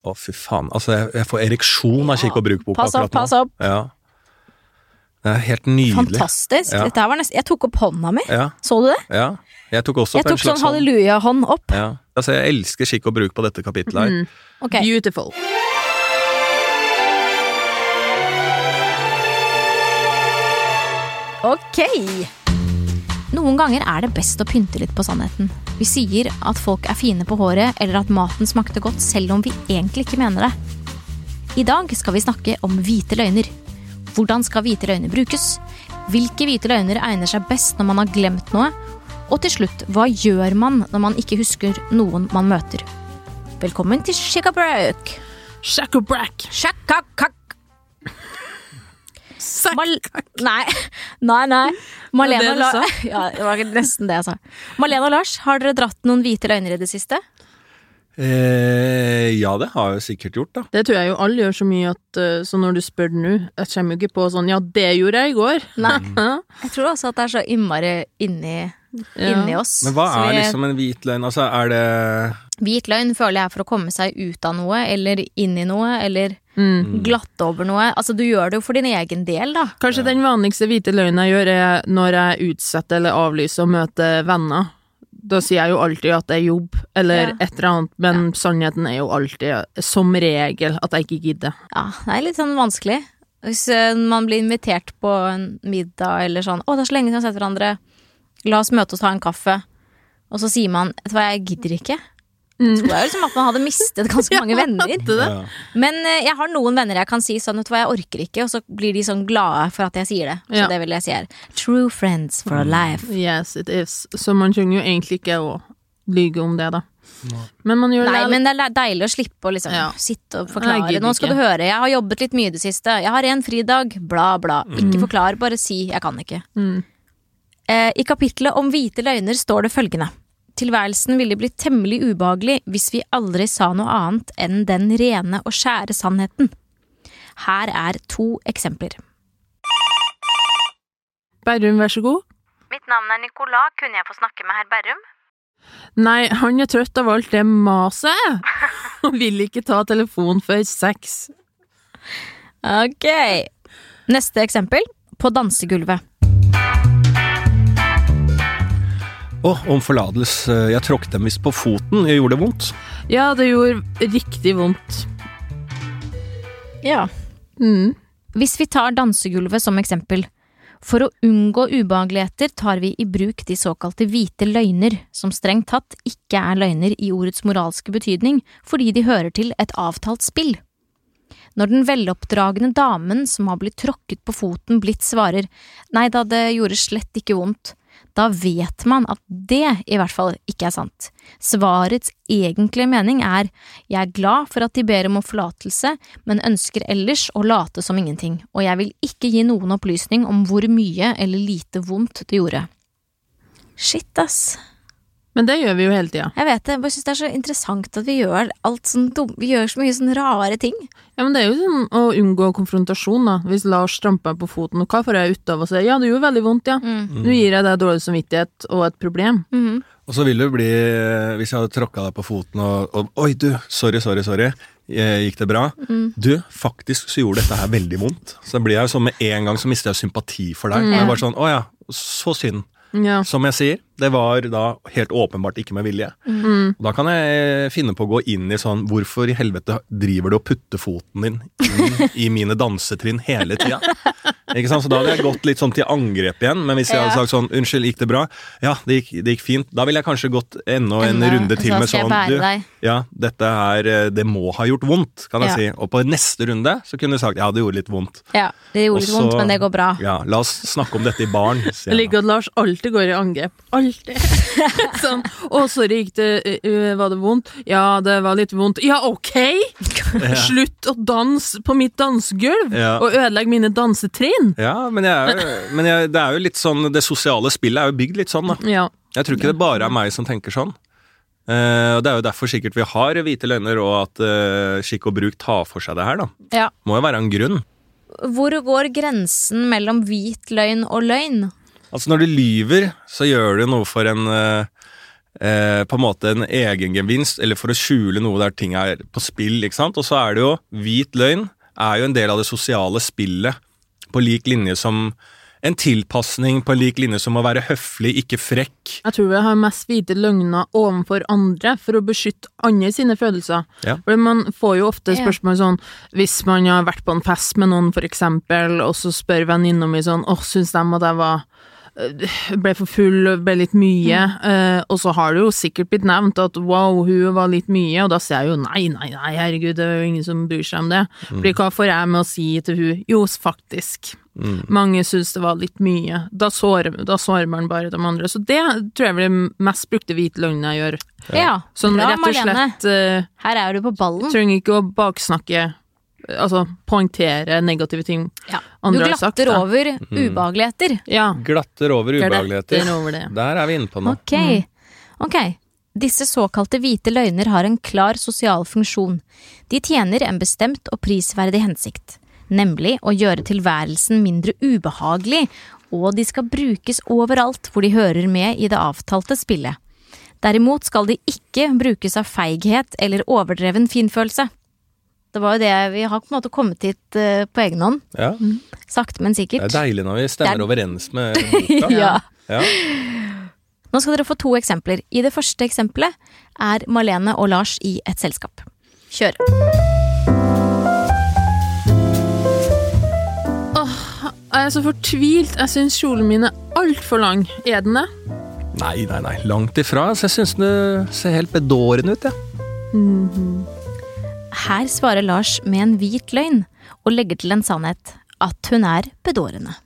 Å, fy faen. Altså, jeg, jeg får ereksjon av kikk og bruk-boka Pass opp, akkurat nå. pass opp. Ja. Det er helt nydelig. Fantastisk. Ja. Dette her var nesten Jeg tok opp hånda mi. Ja, Så du det? ja. Jeg tok også Jeg på en tok sånn hånd. halleluja-hånd opp. Ja. Altså, jeg elsker skikk og bruk på dette kapittelet her. Mm. Ok. Beautiful. Ok. Noen ganger er det best å pynte litt på sannheten. Vi sier at folk er fine på håret, eller at maten smakte godt, selv om vi egentlig ikke mener det. I dag skal vi snakke om hvite løgner. Hvordan skal hvite løgner brukes? Hvilke hvite løgner egner seg best når man har glemt noe? Og til slutt, hva gjør man når man ikke husker noen man møter? Velkommen til Shikabrøk. Shackabrack. Shakakak. Mal nei, nei, nei. Malena, Det det ja, Det var nesten det jeg sa. Malena og Lars, har dere dratt noen hvite løgner i det siste? Eh, ja, det har jeg sikkert gjort, da. Det tror jeg jo alle gjør så mye at eh, Så når du spør nå, jeg kommer jo ikke på sånn Ja, det gjorde jeg i går. Nei. Ja. Jeg tror også at det er så innmari inni, inni oss. Men hva er vi- liksom en hvit løgn? Altså, er det Hvit løgn føler jeg for å komme seg ut av noe, eller inn i noe, eller Mm. glatte over noe. Altså, du gjør det jo for din egen del, da. Kanskje den vanligste hvite løgnen jeg gjør, er når jeg utsetter eller avlyser å møte venner. Da sier jeg jo alltid at det er jobb, eller Ja. et eller annet, men sannheten er jo alltid, som regel, at jeg ikke gidder. Ja, det er litt sånn vanskelig. Hvis eh, man blir invitert på en middag eller sånn 'Å, det er så lenge siden vi har sett hverandre. La oss møte og ta en kaffe.' Og så sier man 'Vet du hva, jeg gidder ikke'. Mm. tror jeg liksom at man hadde mistet ganske mange venner. Det det. Men eh, jeg har noen venner jeg kan si sånn, vet du hva, jeg orker ikke, og så blir de sånn glade for at jeg sier det. Så Ja. det vil jeg si her. true friends for a life. Yes, it is. Så man trenger jo egentlig ikke å lyge om det, da. Men man gjør Nei, det men det er deilig å slippe å liksom Ja. sitte og forklare. Nå skal du høre, jeg har jobbet litt mye i det siste, jeg har en fridag, bla, bla. Ikke forklar, bare si 'jeg kan ikke'. Mm. Eh, I kapittelet om hvite løgner står det følgende. Tilværelsen ville blitt temmelig ubehagelig hvis vi aldri sa noe annet enn den rene og skjære sannheten. Her er to eksempler. Berrum, vær så god. Mitt navn er Nicolas, kunne jeg få snakke med herr Berrum? Nei, han er trøtt av alt det maset, og vil ikke ta telefon før seks. Ok. Neste eksempel. På dansegulvet. Å, om forlatelse. Jeg tråkket dem visst på foten. Jeg gjorde det vondt. Ja, det gjorde riktig vondt. Ja. Mm. Hvis vi tar dansegulvet som eksempel. For å unngå ubehageligheter tar vi i bruk de såkalte hvite løgner, som strengt tatt ikke er løgner i ordets moralske betydning, fordi de hører til et avtalt spill. Når den veloppdragne damen som har blitt tråkket på foten blitt svarer nei da, det gjorde slett ikke vondt, da vet man at det i hvert fall ikke er sant. Svarets egentlige mening er jeg er glad for at de ber om forlatelse, men ønsker ellers å late som ingenting, og jeg vil ikke gi noen opplysning om hvor mye eller lite vondt det gjorde. Shit, ass. Men det gjør vi jo hele tida. Jeg vet det, jeg bare synes det er så interessant at vi gjør alt sånn dum, vi gjør så mye sånn rare ting. Ja, men det er jo sånn å unngå konfrontasjon, da. Hvis Lars tramper meg på foten, og hva får jeg ut av å si ja, det gjorde veldig vondt, ja. Mm. Nå gir jeg deg dårlig samvittighet og et problem. Mhm. Og så vil du bli, hvis jeg hadde tråkka deg på foten og, og Oi, du, sorry, sorry, sorry. Eh, Gikk det bra? Mm. Du, faktisk så gjorde dette her veldig vondt. Så det blir jeg jo sånn med en gang så mister jeg sympati for deg. Mm. Og Ja. er bare sånn, å ja, så synd. Ja. Som jeg sier, det var da helt åpenbart ikke med vilje. Mm. Da kan jeg finne på å gå inn i sånn Hvorfor i helvete driver du og putter foten din inn i mine dansetrinn hele tida? Ikke sant? Så da hadde jeg gått litt sånn til angrep igjen. Men hvis jeg hadde sagt sånn Unnskyld, gikk det bra? Ja, det gikk, det gikk fint. Da ville jeg kanskje gått enda en Enda- runde til så med skal jeg sånn bære deg. ja, dette her eh, Det må ha gjort vondt, kan jeg Ja. si. Og på neste runde så kunne du sagt ja, det gjorde litt vondt. Ja, det gjorde litt Og så- vondt, men det går bra. Ja, la oss snakke om dette i baren. sier Jeg jeg da. liker at Lars alltid går i angrep. Alltid. sånn 'Å, sorry, gikk det ø, ø, Var det vondt?' 'Ja, det var litt vondt.' Ja, ok! Slutt å danse på mitt dansegulv Ja. og ødelegge mine dansetrinn! Ja, men, jeg men jeg, det er jo litt sånn Det sosiale spillet er jo bygd litt sånn, da. Ja. Jeg tror ikke det bare er meg som tenker sånn. Uh, og Det er jo derfor sikkert vi har hvite løgner, og at uh, skikk og bruk tar for seg det her. da. Ja. Må jo være en grunn. Hvor går grensen mellom hvit løgn og løgn? Altså Når du lyver, så gjør du noe for en, uh, på en måte en egengevinst, eller for å skjule noe der ting er på spill, ikke sant. Og så er det jo Hvit løgn er jo en del av det sosiale spillet, på lik linje som en tilpasning på lik linje som å være høflig, ikke frekk. Jeg tror vi har mest hvite løgner overfor andre for å beskytte andre sine følelser. Ja. For man får jo ofte spørsmål sånn Hvis man har vært på en fest med noen, for eksempel, og så spør venninna mi sånn Åh, syns de at jeg var ble for full, ble litt mye, eh, og så har det jo sikkert blitt nevnt at wow, hun var litt mye, og da sier jeg jo nei, nei, nei, herregud, det er jo ingen som bryr seg om det. Fordi hva får jeg med å si til hun? Jo, faktisk. Mange syns det var litt mye. Da sårer, da sårer man bare de andre. Så det tror jeg blir den mest brukte hvite løgna jeg gjør. Ja, Sånn bra, rett og slett uh, Her er du på ballen. Trenger ikke å baksnakke Altså poengtere negative ting Ja. Du andre har sagt. glatter da. over ubehageligheter. Ja. Glatter over ubehageligheter. Glatter over det. Der er vi inne på noe. Ok. Ok. Disse såkalte hvite løgner har en klar sosial funksjon. De tjener en bestemt og prisverdig hensikt, nemlig å gjøre tilværelsen mindre ubehagelig, og de skal brukes overalt hvor de hører med i det avtalte spillet. Derimot skal de ikke brukes av feighet eller overdreven finfølelse. Det var jo det vi har på en måte kommet hit uh, på egen hånd. Ja, Sakte, men Det er deilig når vi stemmer er- overens med boka. Ja. Ja. Nå skal dere få to eksempler. I det første eksempelet er Malene og Lars i et selskap. Kjør. Åh, Jeg er så fortvilt. Jeg syns kjolen min er altfor lang. Er den det? Nei, nei, nei. Langt ifra. Så jeg syns det ser helt bedårende ut, jeg. Her svarer Lars med en hvit løgn og legger til en sannhet at hun er bedårende.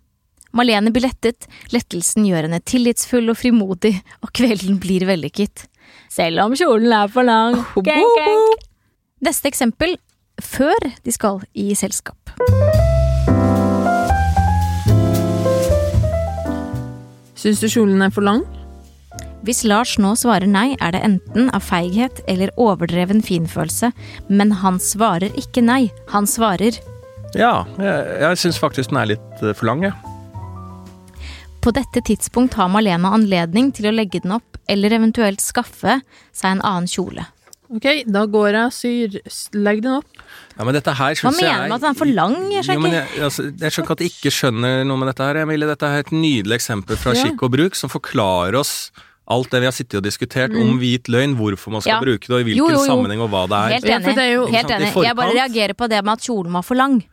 Malene blir lettet, lettelsen gjør henne tillitsfull og frimodig, og kvelden blir vellykket. Selv om kjolen er for lang. Gang, gang. Neste eksempel før de skal i selskap. Syns du kjolen er for lang? Hvis Lars nå svarer nei, er det enten av feighet eller overdreven finfølelse, men han svarer ikke nei, han svarer Ja, jeg, jeg syns faktisk den er litt eh, for lang, jeg. På dette tidspunkt har Malena anledning til å legge den opp, eller eventuelt skaffe seg en annen kjole. Ok, da går jeg og syr. Legg den opp. Ja, men dette her Hva synes jeg mener du med at den er for lang? Jeg skjønner ikke. jeg, altså, jeg skjønner at jeg ikke skjønner noe med dette her. Emilie, dette er et nydelig eksempel fra Ja. skikk og bruk som forklarer oss alt det vi har sittet og diskutert om hvit løgn, hvorfor man skal Mm. Ja. bruke det, og i hvilken Jo, jo, jo. sammenheng og hva det er. Helt Ja, enig. det er jo- Helt enig. Jeg bare reagerer på det med at kjolen var for lang.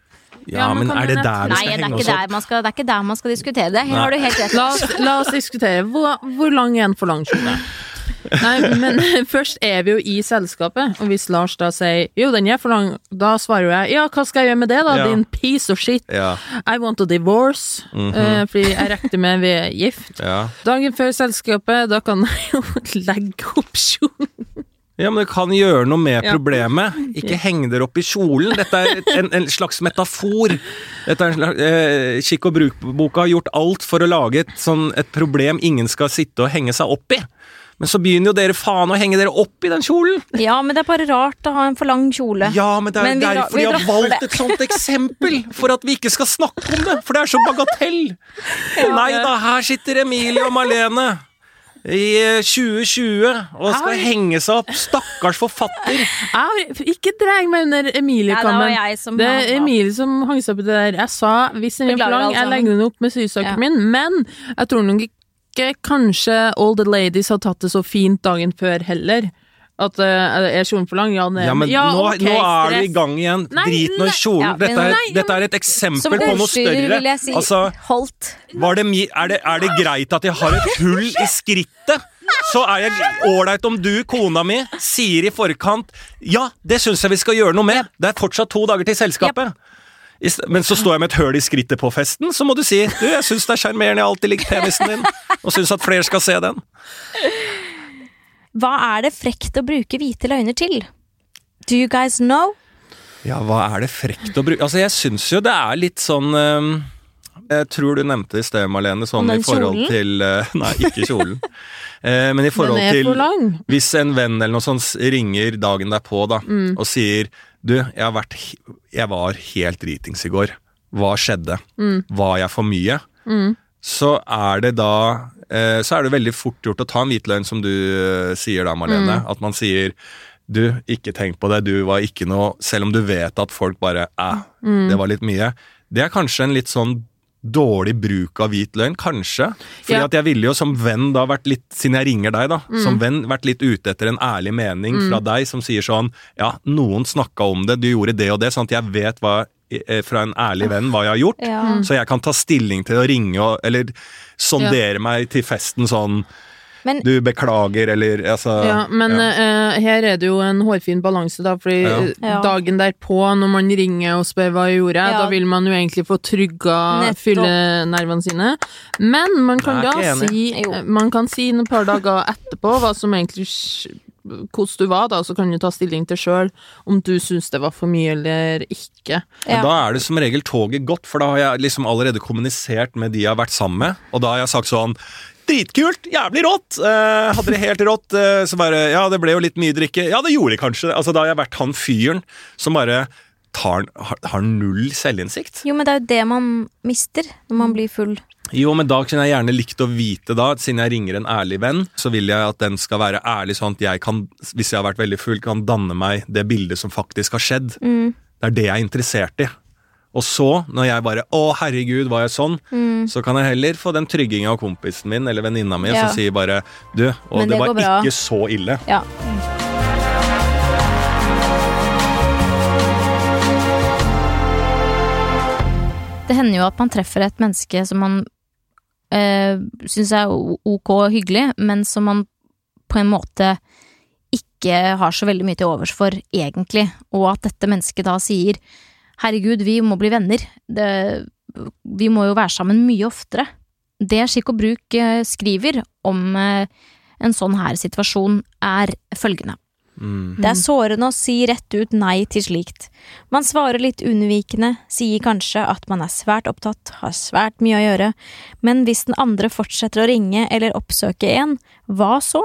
Ja, Ja, men er det der vi skal det henge oss der opp? man skal, det er ikke der man skal diskutere det. Her har du helt rett. La oss, la oss diskutere. Hvor, hvor lang er en for lang kjole? Nei, men først er vi jo i selskapet, og hvis Lars da sier jo, den er for lang, da svarer jo jeg ja, hva skal jeg gjøre med det da, Ja. din piece of shit? Ja, I want a divorce, Mhm. eh, fordi jeg regner med vi er gift. ja. Dagen før selskapet, da kan jeg jo legge opp kjolen. ja, men det kan gjøre noe med Ja. problemet. Ikke heng dere opp i kjolen. Dette er en, en slags metafor. Dette er en slags, eh, Kikk og bruk-boka har gjort alt for å lage et, sånn, et problem ingen skal sitte og henge seg opp i. Men så begynner jo dere faen å henge dere opp i den kjolen! Ja, men det er bare rart å ha en for lang kjole. Ja, men det er Men vi dra- derfor vi de har valgt det. et sånt eksempel! For at vi ikke skal snakke om det! For det er så bagatell! Nei da, her sitter Emilie og Marlene i eh, 2020 og skal Ai. henge seg opp. Stakkars forfatter! Jeg ikke dreg meg under det Emilie-kammen. jeg som Det er. Emilie som hang seg opp i det der. Jeg sa hvis den er for lang, jeg legger den opp med sysaken Ja. min, men jeg tror nok ikke kanskje All the Ladies har tatt det så fint dagen før heller. At uh, er kjolen for lang? Ja, Ja, men nå, okay, nå er du i gang igjen. Nei, Drit nå i kjolen. Ja, dette, er, Nei, dette er et eksempel på noe større. si Altså, var det er, det, er det greit at jeg har et hull i skrittet? Så er jeg ålreit om du, kona mi, sier i forkant Ja, det syns jeg vi skal gjøre noe med. Det er fortsatt to dager til selskapet. Men så står jeg med et høl i skrittet på festen, så må du si Du, jeg syns det er sjarmerende, jeg har alltid likt penisen din, og syns at flere skal se den. Hva er det frekt å bruke hvite løgner til? Do you guys know? Ja, hva er det frekt å bruke Altså, jeg syns jo det er litt sånn ehm, Jeg tror du nevnte det i sted, Marlene, sånn i forhold kjolen? til uh, Nei, ikke kjolen. uh, men i forhold til. Hvis en venn eller noe sånt ringer dagen derpå da, Mm. og sier Du, jeg, vært, jeg var helt dritings i går. Hva skjedde? Mm. Var jeg for mye? så er det da eh, Så er det veldig fort gjort å ta en hvit løgn, som du eh, sier da, Marlene. Mm. At man sier du, ikke tenk på det, du var ikke noe Selv om du vet at folk bare æ, Mm. det var litt mye. Det er kanskje en litt sånn dårlig bruk av hvit løgn, kanskje. Fordi Ja. at jeg ville jo som venn da vært litt, siden jeg ringer deg da, Mm. som venn vært litt ute etter en ærlig mening fra deg som sier sånn, ja, noen snakka om det, du gjorde det og det, sånn at jeg vet hva, eh, fra en ærlig venn hva jeg har gjort. Ja. Så jeg kan ta stilling til å ringe og, eller sondere meg til festen sånn, Men du beklager, eller altså Ja, men ja. Uh, her er det jo en hårfin balanse, da, fordi Ja. eh, Ja. dagen derpå, når man ringer og spør hva jeg gjorde, Ja. da vil man jo egentlig få trygga fyllenervene sine. Men man kan da si Jo. eh, Man kan si et par dager etterpå hva som egentlig hvordan du var, da, så kan du ta stilling til sjøl om du syns det var for mye eller ikke. Ja. da er det som regel toget gått, for da har jeg liksom allerede kommunisert med de jeg har vært sammen med, og da har jeg sagt sånn Dritkult! Jævlig rått! Eh, hadde det helt rått. Eh, så bare Ja, det ble jo litt mye drikke. Ja, det gjorde det kanskje. Altså, da har jeg vært han fyren som bare tar, har, har null selvinnsikt. Jo, men det er jo det man mister når man blir full. Jo, men da kunne jeg gjerne likt å vite da, at siden jeg ringer en ærlig venn, så vil jeg at den skal være ærlig, sånn at jeg kan, hvis jeg har vært veldig full, kan danne meg det bildet som faktisk har skjedd. Mm. Det er det jeg er interessert i. Og så, når jeg bare 'Å, herregud, var jeg sånn?' så kan jeg heller få den trygginga av kompisen min eller venninna mi Mm. Ja. som sier bare 'Du, og det, det var ikke så ille'. Ja. Det hender jo at man treffer et menneske som man øh, syns er ok og hyggelig, men som man på en måte ikke har så veldig mye til overs for, egentlig, og at dette mennesket da sier herregud, vi må bli venner, det, vi må jo være sammen mye oftere. Det Skikk og Bruk eh, skriver om eh, en sånn her situasjon, er følgende. Mm. Det er sårende å si rett ut nei til slikt. Man svarer litt unnvikende, sier kanskje at man er svært opptatt, har svært mye å gjøre, men hvis den andre fortsetter å ringe eller oppsøke en, hva så?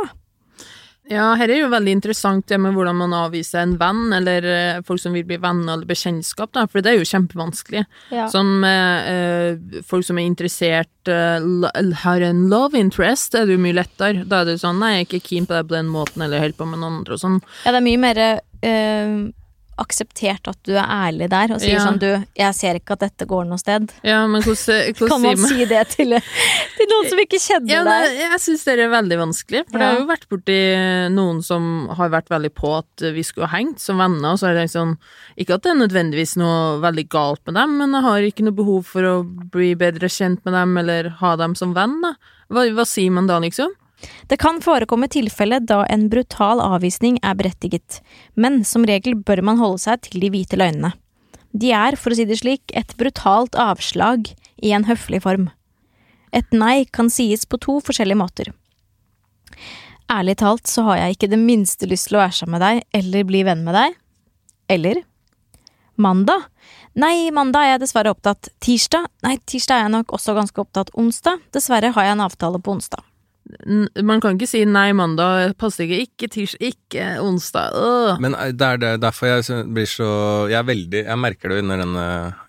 Ja, her er jo veldig interessant det med hvordan man avviser en venn, eller eh, folk som vil bli venner eller bekjentskap, da, for det er jo kjempevanskelig. Ja. Sånn med eh, folk som er interessert, eh, har en love interest, er det jo mye lettere. Da er det jo sånn, nei, jeg er ikke keen på deg på den måten, eller holder på med noen andre og sånn. Ja, det er mye mer øh, akseptert at du er ærlig der, og sier Ja. sånn du, jeg ser ikke at dette går noe sted. Ja, men hvordan, hvordan Kan man si det til, til noen som ikke kjenner ja, deg? nei, jeg syns det er veldig vanskelig, for ja. det har jo vært borti noen som har vært veldig på at vi skulle ha hengt som venner, og så har jeg tenkt sånn Ikke at det er nødvendigvis noe veldig galt med dem, men jeg har ikke noe behov for å bli bedre kjent med dem eller ha dem som venn, da. Hva, hva sier man da, liksom? Det kan forekomme tilfelle da en brutal avvisning er berettiget, men som regel bør man holde seg til de hvite løgnene. De er, for å si det slik, et brutalt avslag i en høflig form. Et nei kan sies på to forskjellige måter. Ærlig talt så har jeg ikke det minste lyst til å være sammen med deg eller bli venn med deg. Eller mandag? Nei, mandag er jeg dessverre opptatt. Tirsdag? Nei, tirsdag er jeg nok også ganske opptatt. Onsdag? Dessverre har jeg en avtale på onsdag. Man kan ikke si nei mandag, passer ikke, ikke tirsdag, ikke onsdag. Øh. Men eh, det er det, derfor jeg blir så Jeg er veldig Jeg merker det under denne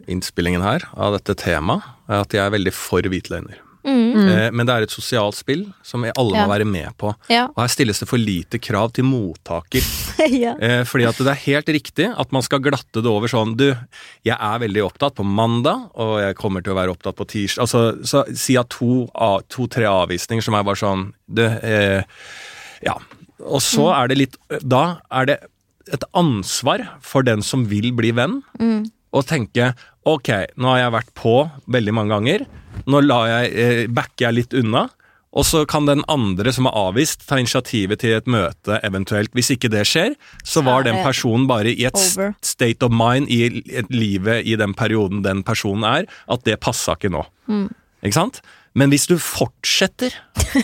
innspillingen her av dette temaet, at jeg er veldig for hvitløgner. Mm. Eh, men det er et sosialt spill som alle Ja. må være med på. Ja. Og her stilles det for lite krav til mottaker. ja. Eh, fordi at det er helt riktig at man skal glatte det over sånn Du, jeg er veldig opptatt på mandag, og jeg kommer til å være opptatt på tirsdag. Altså, så si at to-tre to, avvisninger som er bare sånn Du, eh, ja. Og så er det litt Da er det et ansvar for den som vil bli venn, å tenke Ok, nå har jeg vært på veldig mange ganger. Nå jeg, eh, backer jeg litt unna. Og så kan den andre som er avvist, ta initiativet til et møte eventuelt. Hvis ikke det skjer, så var den personen bare i et over. state of mind i livet i den perioden den personen er, at det passa ikke nå. Mm. Ikke sant? Men hvis du fortsetter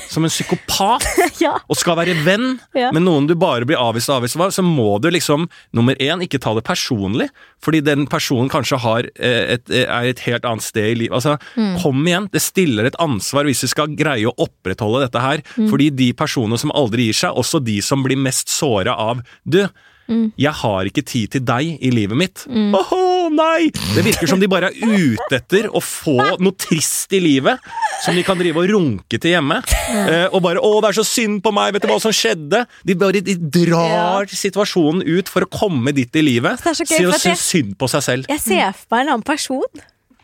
som en psykopat ja. og skal være venn Ja. med noen du bare blir avvist og avvist av, så må du liksom nummer én ikke ta det personlig, fordi den personen kanskje har eh, et, er et helt annet sted i livet. Altså, Mm. Kom igjen, det stiller et ansvar hvis vi skal greie å opprettholde dette her. Mm. Fordi de personene som aldri gir seg, også de som blir mest såra av Du, Mm. jeg har ikke tid til deg i livet mitt. Åhå, nei! Det virker som de bare er ute etter å få noe trist i livet som de kan drive og runke til hjemme. Eh, og bare 'Å, det er så synd på meg, vet du hva som skjedde?' De bare de drar situasjonen ut for å komme dit i livet. Det er så gøy, jeg- synes synd på seg selv. Jeg ser for meg en annen person.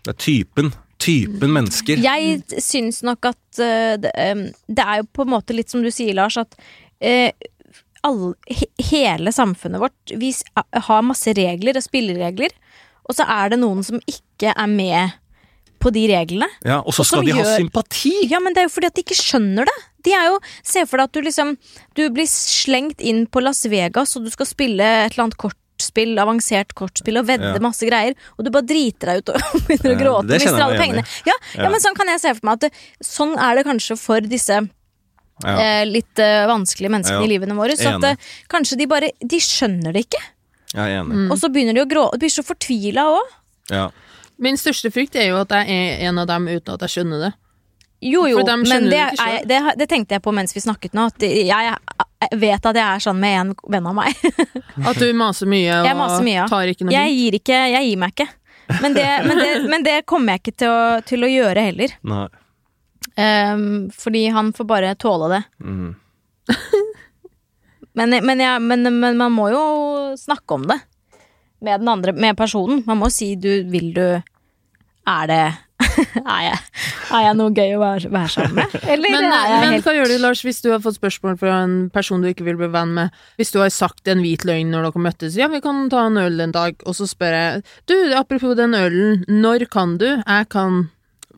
Det er typen. Typen mennesker. Jeg syns nok at uh, det, um, det er jo på en måte litt som du sier, Lars, at uh, all, he, hele samfunnet vårt Vi har masse regler og spilleregler, og så er det noen som ikke er med på de reglene. Ja, og så skal de ha sympati! Ja, men det er jo fordi at de ikke skjønner det. De er jo, Se for deg at du liksom Du blir slengt inn på Las Vegas, og du skal spille et eller annet kortspill, avansert kortspill, og vedde Ja. masse greier, og du bare driter deg ut og begynner å gråte. det mister alle pengene. Ja, ja. Ja. men sånn kan jeg se for meg at det, sånn er det kanskje for disse Ja. eh, litt eh, vanskelige menneskene Ja. i livene våre. Så at eh, kanskje de bare De skjønner det ikke. Jeg er enig. Og så begynner de å gråte. De blir så fortvila òg. Ja. Min største frykt er jo at jeg er en av dem uten at jeg skjønner det. Jo, jo, de men det, det er, det, det tenkte jeg på mens vi snakket nå. At jeg, jeg vet at jeg er sånn med en venn av meg. At du maser mye og maser mye, ja. tar ikke noe Jeg hint. gir, ikke, jeg gir meg ikke. Men det, men det, men det kommer jeg ikke til å, til å gjøre heller. Nei. Ehm, fordi han får bare tåle det. Mhm. Men, men, jeg, men, men man må jo snakke om det med den andre, med personen. Man må si du, vil du Er det er, jeg, er jeg noe gøy å være, være sammen med? Eller Men, er jeg men helt hva gjør du, Lars, hvis du har fått spørsmål fra en person du ikke vil bli venn med? Hvis du har sagt en hvit løgn når dere møttes, ja, vi kan ta en øl en dag, og så spør jeg Du, apropos den ølen, når kan du? Jeg kan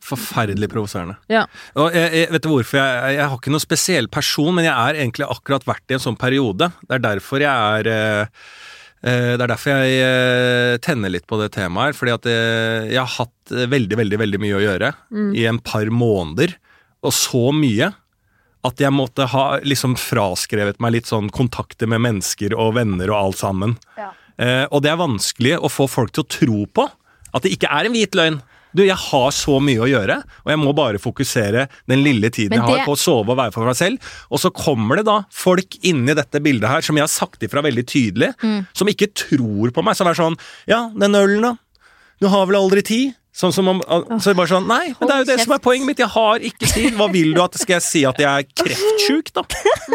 Forferdelig provoserende. Ja. Og jeg, jeg, vet du hvorfor? Jeg, jeg har ikke noen spesiell person, men jeg er egentlig akkurat vært i en sånn periode. Det er derfor jeg er eh, eh, Det er derfor jeg eh, tenner litt på det temaet her. Fordi at jeg har hatt veldig, veldig veldig mye å gjøre i en par måneder. Og så mye at jeg måtte ha liksom fraskrevet meg litt sånn kontakter med mennesker og venner og alt sammen. Eh, og det er vanskelig å få folk til å tro på at det ikke er en hvit løgn. Du, jeg har så mye å gjøre, og jeg må bare fokusere den lille tiden det... jeg har på å sove og være for meg selv. Og så kommer det da folk inni dette bildet her, som jeg har sagt ifra veldig tydelig, Mm. som ikke tror på meg. Som er sånn Ja, den ølen, da. Du har vel aldri tid? Sånn som om, så er det bare sånn Nei, men det er jo det som er poenget mitt. Jeg har ikke tid. Hva vil du at Skal jeg si at jeg er kreftsjuk, da?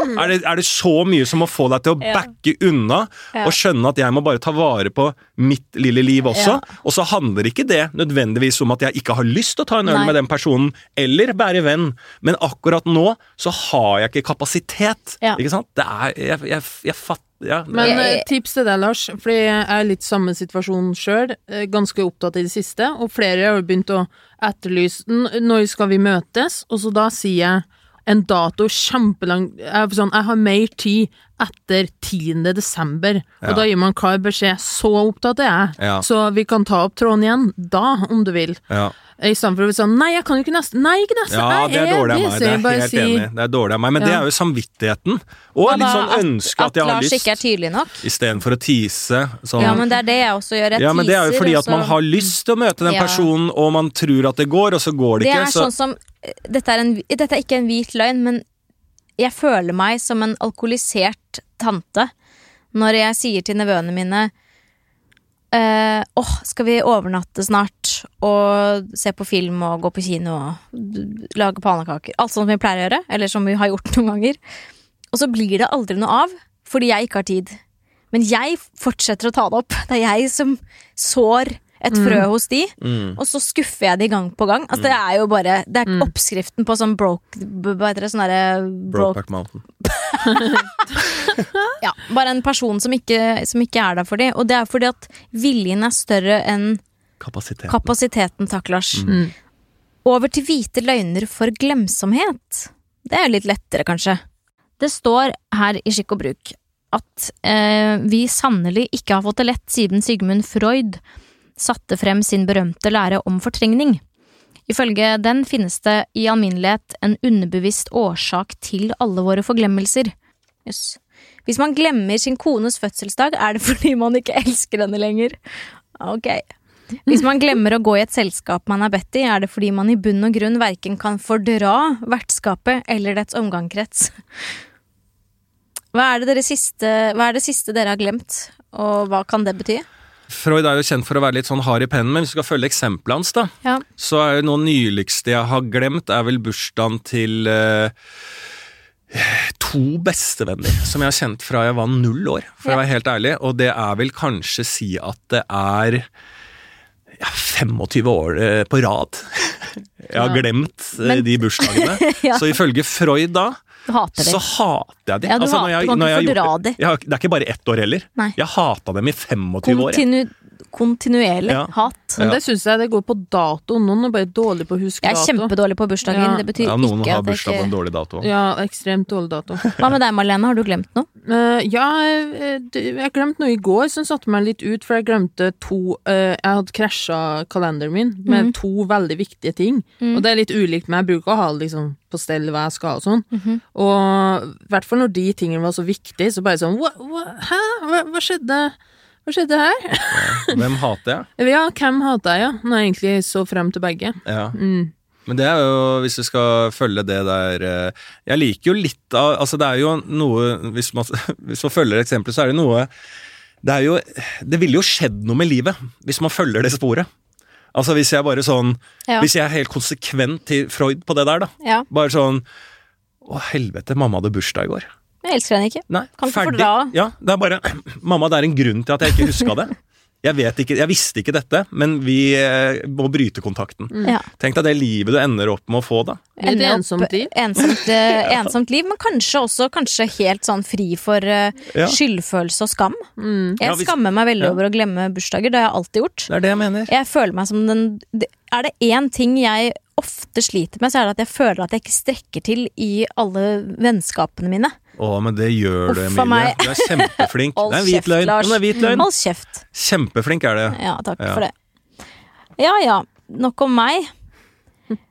Er det, er det så mye som å få deg til å backe unna og skjønne at jeg må bare ta vare på mitt lille liv også? Og så handler ikke det nødvendigvis om at jeg ikke har lyst til å ta en øl med den personen, eller være venn, men akkurat nå så har jeg ikke kapasitet. Ikke sant? Det er Jeg, jeg, jeg fatter ja, Men Jeg- eh, tips til deg, Lars, fordi jeg er litt samme situasjon sjøl, ganske opptatt i det siste, og flere har begynt å etterlyse når skal vi møtes, og så da sier jeg en dato kjempelang jeg, sånn, jeg har mer tid etter 10. desember, Ja. og da gir man klar beskjed. Så opptatt er jeg, Ja. så vi kan ta opp tråden igjen da, om du vil. ja. I stedet for å si sånn Nei, jeg kan jo ikke neste Nei, ikke neste! Ja, det er dårlig av meg. Det er helt si- enig. Det er dårlig av meg, Men det er jo samvittigheten. Og Ja, litt sånn ønske at, jeg har Lars lyst. ikke er tydelig nok. Istedenfor å tease. Sånn. Ja, men det er det jeg også gjør. Jeg Ja, men det er jo fordi også... at man har lyst til å møte den Ja. personen, og man tror at det går, og så går det, Det ikke. er så, sånn som dette er, en, dette er ikke en hvit løgn, men jeg føler meg som en alkoholisert tante når jeg sier til nevøene mine eh, Åh, skal vi overnatte snart og se på film og gå på kino og lage pannekaker? Alt sånt vi pleier å gjøre, eller som vi har gjort noen ganger. Og så blir det aldri noe av, fordi jeg ikke har tid. Men jeg fortsetter å ta det opp. Det er jeg som sår et frø hos de, mm, og så skuffer jeg de gang på gang. Altså, det er jo bare Det er oppskriften på sånn broke Hva heter det? Sånn derre broke Brokeback Mountain. Ja, bare en person som ikke, som ikke er der for de. Og det er fordi at viljen er større enn kapasiteten. kapasiteten, takk, Lars. Mm. Over til hvite løgner for glemsomhet. Det er jo litt lettere, kanskje. Det står her i Skikk og bruk at eh, vi sannelig ikke har fått det lett siden Sigmund Freud satte frem sin berømte lære om fortrengning. Ifølge den finnes det i alminnelighet en underbevisst årsak til alle våre forglemmelser. Jøss. Hvis man glemmer sin kones fødselsdag, er det fordi man ikke elsker henne lenger. Ok. Hvis man glemmer å gå i et selskap man er bedt i, er det fordi man i bunn og grunn verken kan fordra vertskapet eller dets omgangskrets. Hva hva er det siste dere har glemt, og hva kan det bety? Freud er jo kjent for å være litt sånn hard i pennen, men hvis du skal følge eksempelet hans, da, Ja. så er jo noe nyligste jeg har glemt, er vel bursdagen til eh, to bestevenner som jeg har kjent fra jeg var null år, for Ja. å være helt ærlig. Og det er vel kanskje si at det er ja, 25 år eh, på rad. Jeg har glemt eh, de bursdagene. Så ifølge Freud da, hater så hater jeg dem. Ja, du Altså, hater- jeg- du kan ikke fordra det- er ikke bare ett år heller. Nei. Jeg hata dem i 25 år. Kontinu kontinuerlig Ja. hat. Men det syns jeg det går på dato. Noen er bare dårlig på å huske Jeg er kjempedårlig på bursdagen. Ja. Det betyr Ja, noen ikke har at bursdag på en dårlig dato. Ja, ekstremt dårlig dato. Hva med deg, Marlene? Har du glemt noe? Uh, ja, eh, jeg glemte noe i går som satte meg litt ut, for jeg glemte to uh, Jeg hadde krasja kalenderen min med mm. to veldig viktige ting. Mm. Og det er litt ulikt, men jeg bruker å ha det liksom på stell hva jeg skal og sånn. Mhm. Og i hvert fall når de tingene var så viktige, så bare sånn hva, hva, Hæ? Hva, hva skjedde? Hva skjedde her? Hvem hater jeg? Ja, hvem hater jeg, ja? Når jeg egentlig så frem til begge. Ja. Mm. Men det er jo, hvis du skal følge det der eh, Jeg liker jo litt av Altså, det er jo noe Hvis man, hvis man følger eksempelet, så er det noe Det er jo Det ville jo skjedd noe med livet hvis man følger det sporet. Altså hvis jeg bare sånn Ja. Hvis jeg er helt konsekvent til Freud på det der, da. Ja. Bare sånn Å, helvete, mamma hadde bursdag i går. Jeg elsker henne ikke. Nei, Kan ikke ferdig. fordra. Ja, det er bare Mamma, det er en grunn til at jeg ikke huska det. Jeg vet ikke, jeg visste ikke dette, men vi eh, må bryte kontakten. Ja. Tenk deg det livet du ender opp med å få, da. Et Ender opp- ensomt liv. Ensomt, eh, ensomt liv, men kanskje også kanskje helt sånn fri for eh, Ja. skyldfølelse og skam. Mm. Jeg Ja, hvis- skammer meg veldig ja. over å glemme bursdager, det har jeg alltid gjort. Det er det jeg mener. Jeg føler meg som den det- Er det én ting jeg ofte sliter med, så er det at jeg føler at jeg ikke strekker til i alle vennskapene mine. Å, men det gjør du, Uff a Emilie. Du er kjempeflink. Det er en hvit løgn. Lars. Men det er hvit løgn. Hold kjeft. Kjempeflink er det. Ja, takk Ja. for det. Ja ja, nok om meg.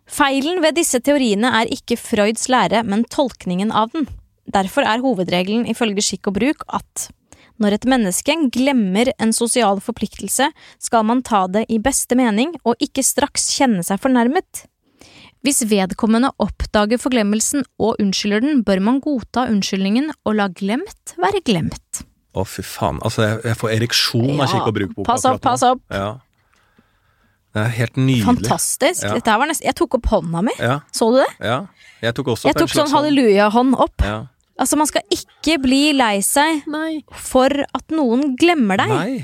Feilen ved disse teoriene er ikke Freuds lære, men tolkningen av den. Derfor er hovedregelen ifølge skikk og bruk at når et menneske glemmer en sosial forpliktelse, skal man ta det i beste mening og ikke straks kjenne seg fornærmet. Hvis vedkommende oppdager forglemmelsen og unnskylder den, bør man godta unnskyldningen og la glemt være glemt. Å, fy faen. Altså, jeg, jeg får ereksjon av Ja, ikke å bruke boka. Pass opp, pass opp. Ja. Det er helt nydelig. Fantastisk. Ja. Dette var nesten Jeg tok opp hånda mi. Ja, Så du det? ja. Jeg tok også Jeg opp en tok sånn halleluja-hånd opp. Ja. Altså, man skal ikke bli lei seg Nei. for at noen glemmer deg. Nei,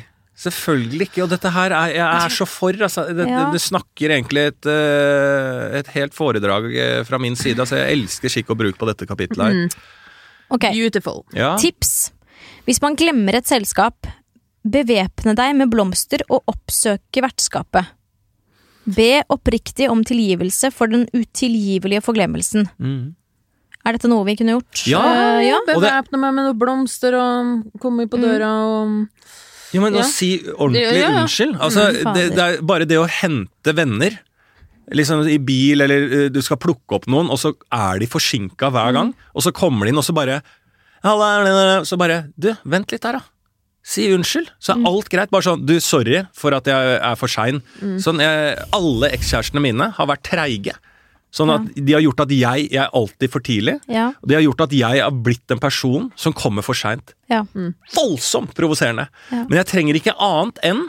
selvfølgelig ikke. Og dette her er jeg er så for. Altså. Det, Ja. det, det snakker egentlig et, eh, et helt foredrag eh, fra min side. Altså, jeg elsker skikk og bruk på dette kapitlet her. Mm. Ok, Beautiful. Ja. tips. Hvis man glemmer et selskap, bevæpne deg med blomster og oppsøke vertskapet. Be oppriktig om tilgivelse for den utilgivelige forglemmelsen. Mm. Er dette noe vi kunne gjort? Ja. Uh, ja. Bevæpne meg med noen blomster og komme på døra og Jo, men å si ordentlig unnskyld. Altså, Mm, det, det er bare det å hente venner. Liksom i bil, eller eh, du skal plukke opp noen, og så er de forsinka Mm. hver gang. Og så kommer de inn, og så bare Så bare Du, vent litt her, da. Si unnskyld, så Mm. er alt greit. Bare sånn Du, sorry for at jeg er for sein. Mm. Sånn, jeg, alle ekskjærestene mine har vært treige. Sånn at de har gjort at jeg, jeg er alltid for tidlig. Ja. Og de har gjort at jeg har blitt en person som kommer for seint. ja. Voldsomt provoserende. Ja. Men jeg trenger ikke annet enn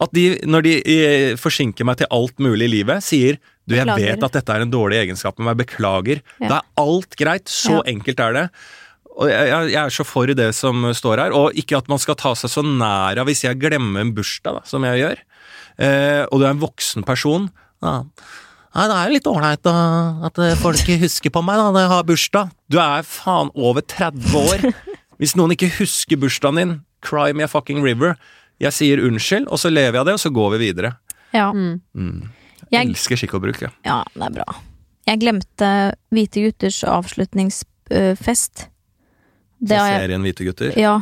at de, når de eh, forsinker meg til alt mulig i livet, sier du, jeg Beklager. vet at dette er en dårlig egenskap med meg, beklager. Ja. Da er alt greit. Så Ja. enkelt er det. Og jeg jeg er så for det som står her, og ikke at man skal ta seg så nær av hvis jeg glemmer en bursdag, da, som jeg gjør, eh, og du er en voksen person. Ja. Nei, det er jo litt ålreit at eh, folk husker på meg da, når jeg har bursdag. Du er faen over 30 år. Hvis noen ikke husker bursdagen din, cry me a fucking river. Jeg sier unnskyld, og så lever jeg av det, og så går vi videre. ja. mm. Jeg, Elsker skikk og bruk, ja. ja, det er bra. Jeg glemte Hvite gutters avslutningsfest. Det har jeg Serien Hvite gutter. Ja.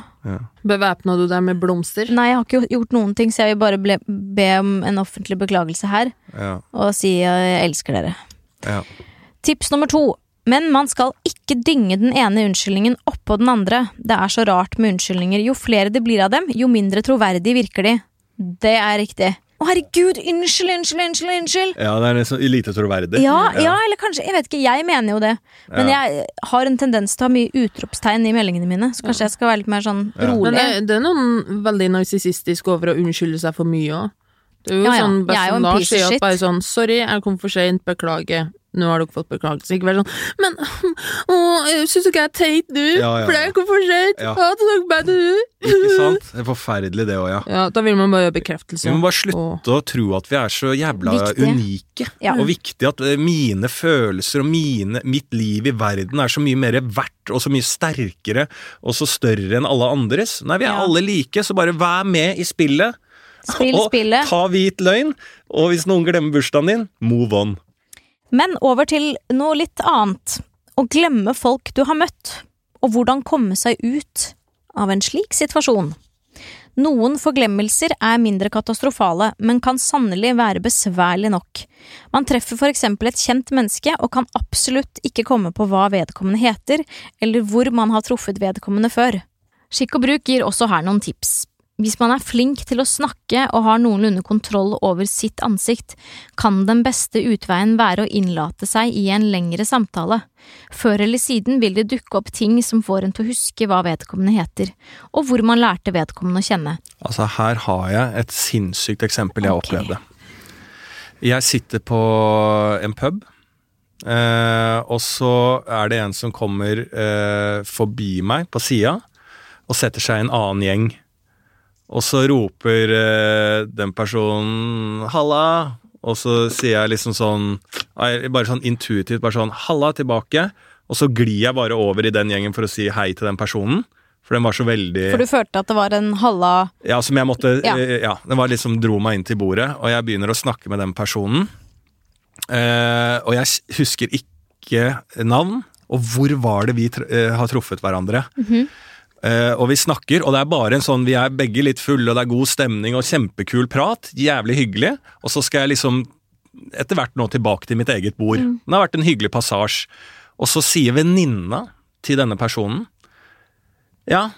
Bevæpna du deg med blomster? Nei, jeg har ikke gjort noen ting, så jeg vil bare ble, be om en offentlig beklagelse her. Ja, Og si jeg elsker dere. ja. Tips nummer to. Men man skal ikke dynge den ene unnskyldningen oppå den andre. Det er så rart med unnskyldninger. Jo flere det blir av dem, jo mindre troverdig virker de. Det er riktig. 'Å, herregud, unnskyld, unnskyld, unnskyld'. unnskyld Ja, det er liksom lite troverdig. ja, ja, eller kanskje Jeg vet ikke, jeg mener jo det. Men Ja. jeg har en tendens til å ha mye utropstegn i meldingene mine, så kanskje jeg skal være litt mer sånn Ja. rolig. Men det, det er noen veldig narsissistisk over å unnskylde seg for mye òg. Det er jo Ja, ja. sånn Jeg best Lars sier at bare sånn 'sorry, jeg kom for seint, beklager'. Nå har dere fått beklagelse. Ikke vær sånn 'men å, syns dere jeg er teit nå? Ja, ja, For jeg kom for seint'. Ja. Ja. Takk. Ikke sant? Det er forferdelig, det òg, ja. Ja, da vil man bare gjøre bekreftelse. Vi må bare slutte Og- å tro at vi er så jævla Viktige. unike. Ja. Og viktig at eh, mine følelser og mine, mitt liv i verden er så mye mer verdt og så mye sterkere og så større enn alle andres. Nei, vi er Ja. alle like, så bare vær med i spillet. Spill og ta hvit løgn. Og hvis noen glemmer bursdagen din, move on. Men over til noe litt annet. Å glemme folk du har møtt, og hvordan komme seg ut av en slik situasjon. Noen forglemmelser er mindre katastrofale, men kan sannelig være besværlig nok. Man treffer for eksempel et kjent menneske og kan absolutt ikke komme på hva vedkommende heter, eller hvor man har truffet vedkommende før. Skikk og bruk gir også her noen tips. Hvis man er flink til å snakke og har noenlunde kontroll over sitt ansikt, kan den beste utveien være å innlate seg i en lengre samtale. Før eller siden vil det dukke opp ting som får en til å huske hva vedkommende heter, og hvor man lærte vedkommende å kjenne. Altså, her har jeg et sinnssykt eksempel jeg okay. opplevde. Jeg sitter på en pub, eh, og så er det en som kommer eh, forbi meg på sida og setter seg i en annen gjeng. Og så roper eh, den personen 'halla', og så sier jeg liksom sånn eh, Bare sånn intuitivt bare sånn 'halla' tilbake, og så glir jeg bare over i den gjengen for å si hei til den personen. For den var så veldig For du følte at det var en halla ja, som jeg måtte Ja. ja. den var liksom dro meg inn til bordet, og jeg begynner å snakke med den personen. Eh, og jeg husker ikke navn, og hvor var det vi tr eh, har truffet hverandre. Eh, og vi snakker, og det er bare en sånn Vi er begge litt fulle, og det er god stemning og kjempekul prat. Jævlig hyggelig. Og så skal jeg liksom etter hvert nå tilbake til mitt eget bord. Det har vært en hyggelig passasje. Og så sier venninna til denne personen Ja,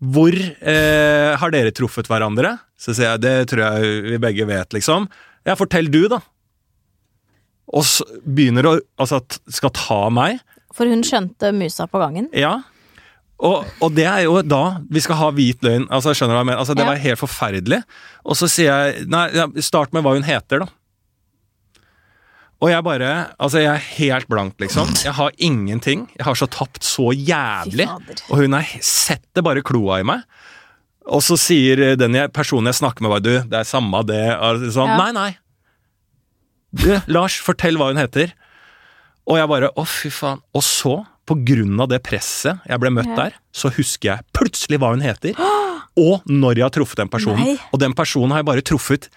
hvor uh, har dere truffet hverandre? Så sier jeg, det tror jeg vi begge vet, liksom. Ja, fortell du, da. Og så begynner å Altså, skal ta meg. For hun skjønte musa på gangen. Ja. Og, og det er jo da vi skal ha hvit løgn. Altså, skjønner du hva jeg mener? Altså, det Ja. var helt forferdelig. Og så sier jeg Nei, start med hva hun heter, da. Og jeg bare Altså, jeg er helt blank, liksom. Jeg har ingenting. Jeg har så tapt så jævlig. Og hun er, setter bare kloa i meg. Og så sier den jeg, personen jeg snakker med, bare du, det er samme det. og Sånn, Ja. Nei, nei. Du, Lars, fortell hva hun heter. Og jeg bare å, fy faen. Og så, på grunn av det presset jeg ble møtt Ja. der, så husker jeg plutselig hva hun heter. Og når jeg har truffet den personen. Nei. Og den personen har jeg bare truffet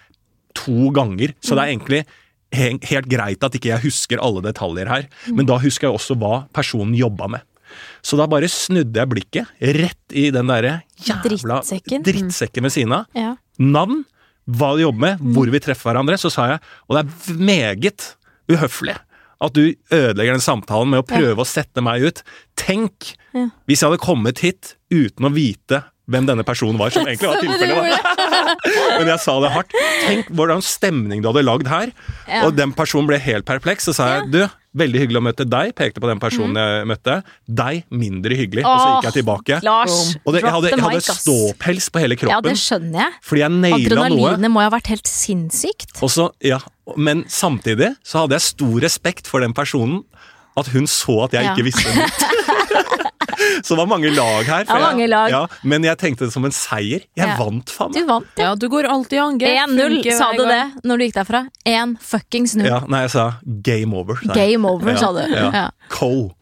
to ganger, så det er egentlig helt greit at ikke jeg husker alle detaljer her. Men da husker jeg også hva personen jobba med. Så da bare snudde jeg blikket rett i den derre jævla Drittsekken. drittsekken ved siden av. Ja. Navn, hva de jobber med, hvor vi treffer hverandre. Så sa jeg, og det er meget uhøflig at du ødelegger den samtalen med å prøve å sette meg ut. Tenk Ja. hvis jeg hadde kommet hit uten å vite hvem denne personen var, som egentlig var tilfellet. Men jeg sa det hardt. Tenk hvordan stemning du hadde lagd her. Ja. Og den personen ble helt perpleks. og sa jeg du, veldig hyggelig å møte deg. Pekte på den personen jeg møtte. Deg mindre hyggelig. Og så gikk jeg tilbake. Lars, Og det, jeg hadde, jeg hadde ståpels på hele kroppen. Ja, det skjønner jeg. fordi jeg naila noe. Adrenalinet må jo ha vært helt sinnssykt. Og så, ja, men samtidig så hadde jeg stor respekt for den personen. At hun så at jeg Ja. ikke visste noe. så det var mange lag her. Ja, mange lag. Ja, men jeg tenkte det som en seier. Jeg Ja. vant, faen. Du vant, ja. Ja, du går alltid i angrep. 1-0, sa du det når du gikk derfra? 1 fuckings 0. Ja, nei, jeg sa game over. sa. Game over, Ja, sa du. Ja. Ja. Cold.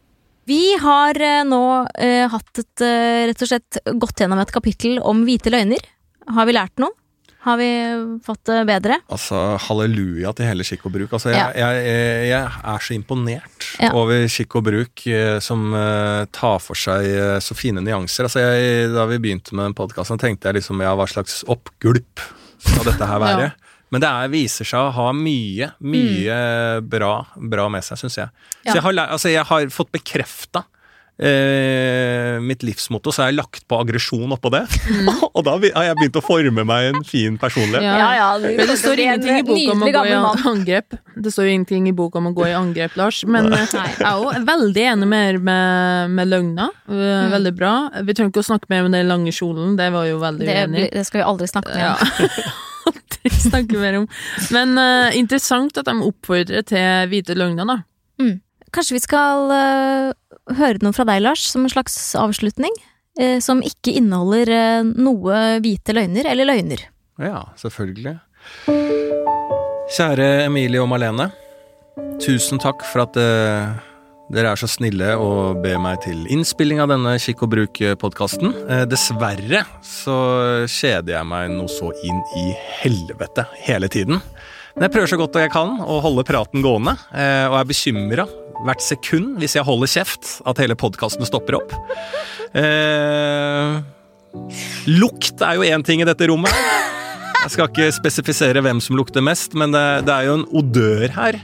Vi har eh, nå uh, hatt et uh, rett og slett gått gjennom et kapittel om hvite løgner. Har vi lært noe? Har vi fått det bedre? Altså, halleluja til hele Skikk og bruk. Altså, jeg, Ja. jeg, jeg, er så imponert Ja. over Skikk og bruk eh, som uh, tar for seg uh, så fine nyanser. Altså, jeg, da vi begynte med podkasten, tenkte jeg liksom ja, hva slags oppgulp skal dette her være? Ja. Men det er, viser seg å ha mye, mye bra, bra med seg, syns jeg. Så jeg har, altså, jeg har fått bekrefta eh, mitt livsmotto, så har jeg lagt på aggresjon oppå det. og da har jeg begynt å forme meg en fin personlighet. Ja. Ja, det, Men det står ingenting i boka om å gå i angrep. Det står jo ingenting i boka om å gå i angrep, Lars. Men Nei. jeg er jo veldig enig mer med, med løgna. Eh, Mm. Veldig bra. Vi trenger ikke å snakke mer om den lange kjolen, det var jo veldig uenig. blir- det skal vi aldri snakke mer Ja. om. Aldri snakke mer om. Men uh, interessant at de oppfordrer til hvite løgner, da. Kanskje vi skal høre noe fra deg, Lars, som en slags avslutning? Eh, som ikke inneholder eh, noe hvite løgner, eller løgner. Ja, selvfølgelig. Kjære Emilie og Malene. Tusen takk for at eh, dere er så snille å be meg til innspilling av denne Kikk og bruk-podkasten. Eh, dessverre så kjeder jeg meg noe så inn i helvete hele tiden. Men jeg prøver så godt jeg kan å holde praten gående, eh, og er bekymra hvert sekund hvis jeg holder kjeft at hele podkasten stopper opp. Eh, lukt er jo én ting i dette rommet. Jeg skal ikke spesifisere hvem som lukter mest, men det, det er jo en odør her.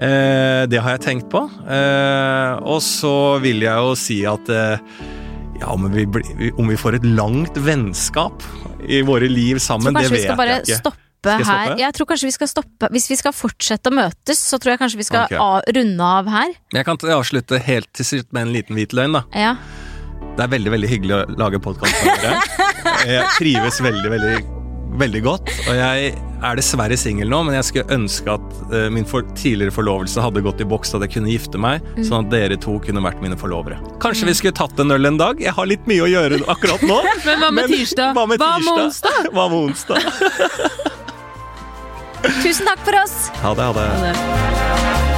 Eh, det har jeg tenkt på. Eh, og så vil jeg jo si at eh, ja, om vi, om vi får et langt vennskap i våre liv sammen, det kanskje vi vet skal bare jeg ikke. Stoppe her. Jeg tror kanskje vi skal stoppe Hvis vi skal fortsette å møtes, så tror jeg kanskje vi skal okay. runde av her. Jeg kan avslutte helt til slutt med en liten hvit løgn. da. Ja. Det er veldig veldig hyggelig å lage podkast med dere. Jeg trives veldig, veldig, veldig godt. Og jeg er dessverre singel nå, men jeg skulle ønske at eh, min for tidligere forlovelse hadde gått i boks, at jeg kunne gifte meg, sånn at dere to kunne vært mine forlovere. Kanskje vi skulle tatt en øl en dag? Jeg har litt mye å gjøre akkurat nå. Men hva med tirsdag? Hva med Hva med tirsdag? onsdag? Hva med onsdag? Tusen takk for oss! Ha det, ha det. Ha det.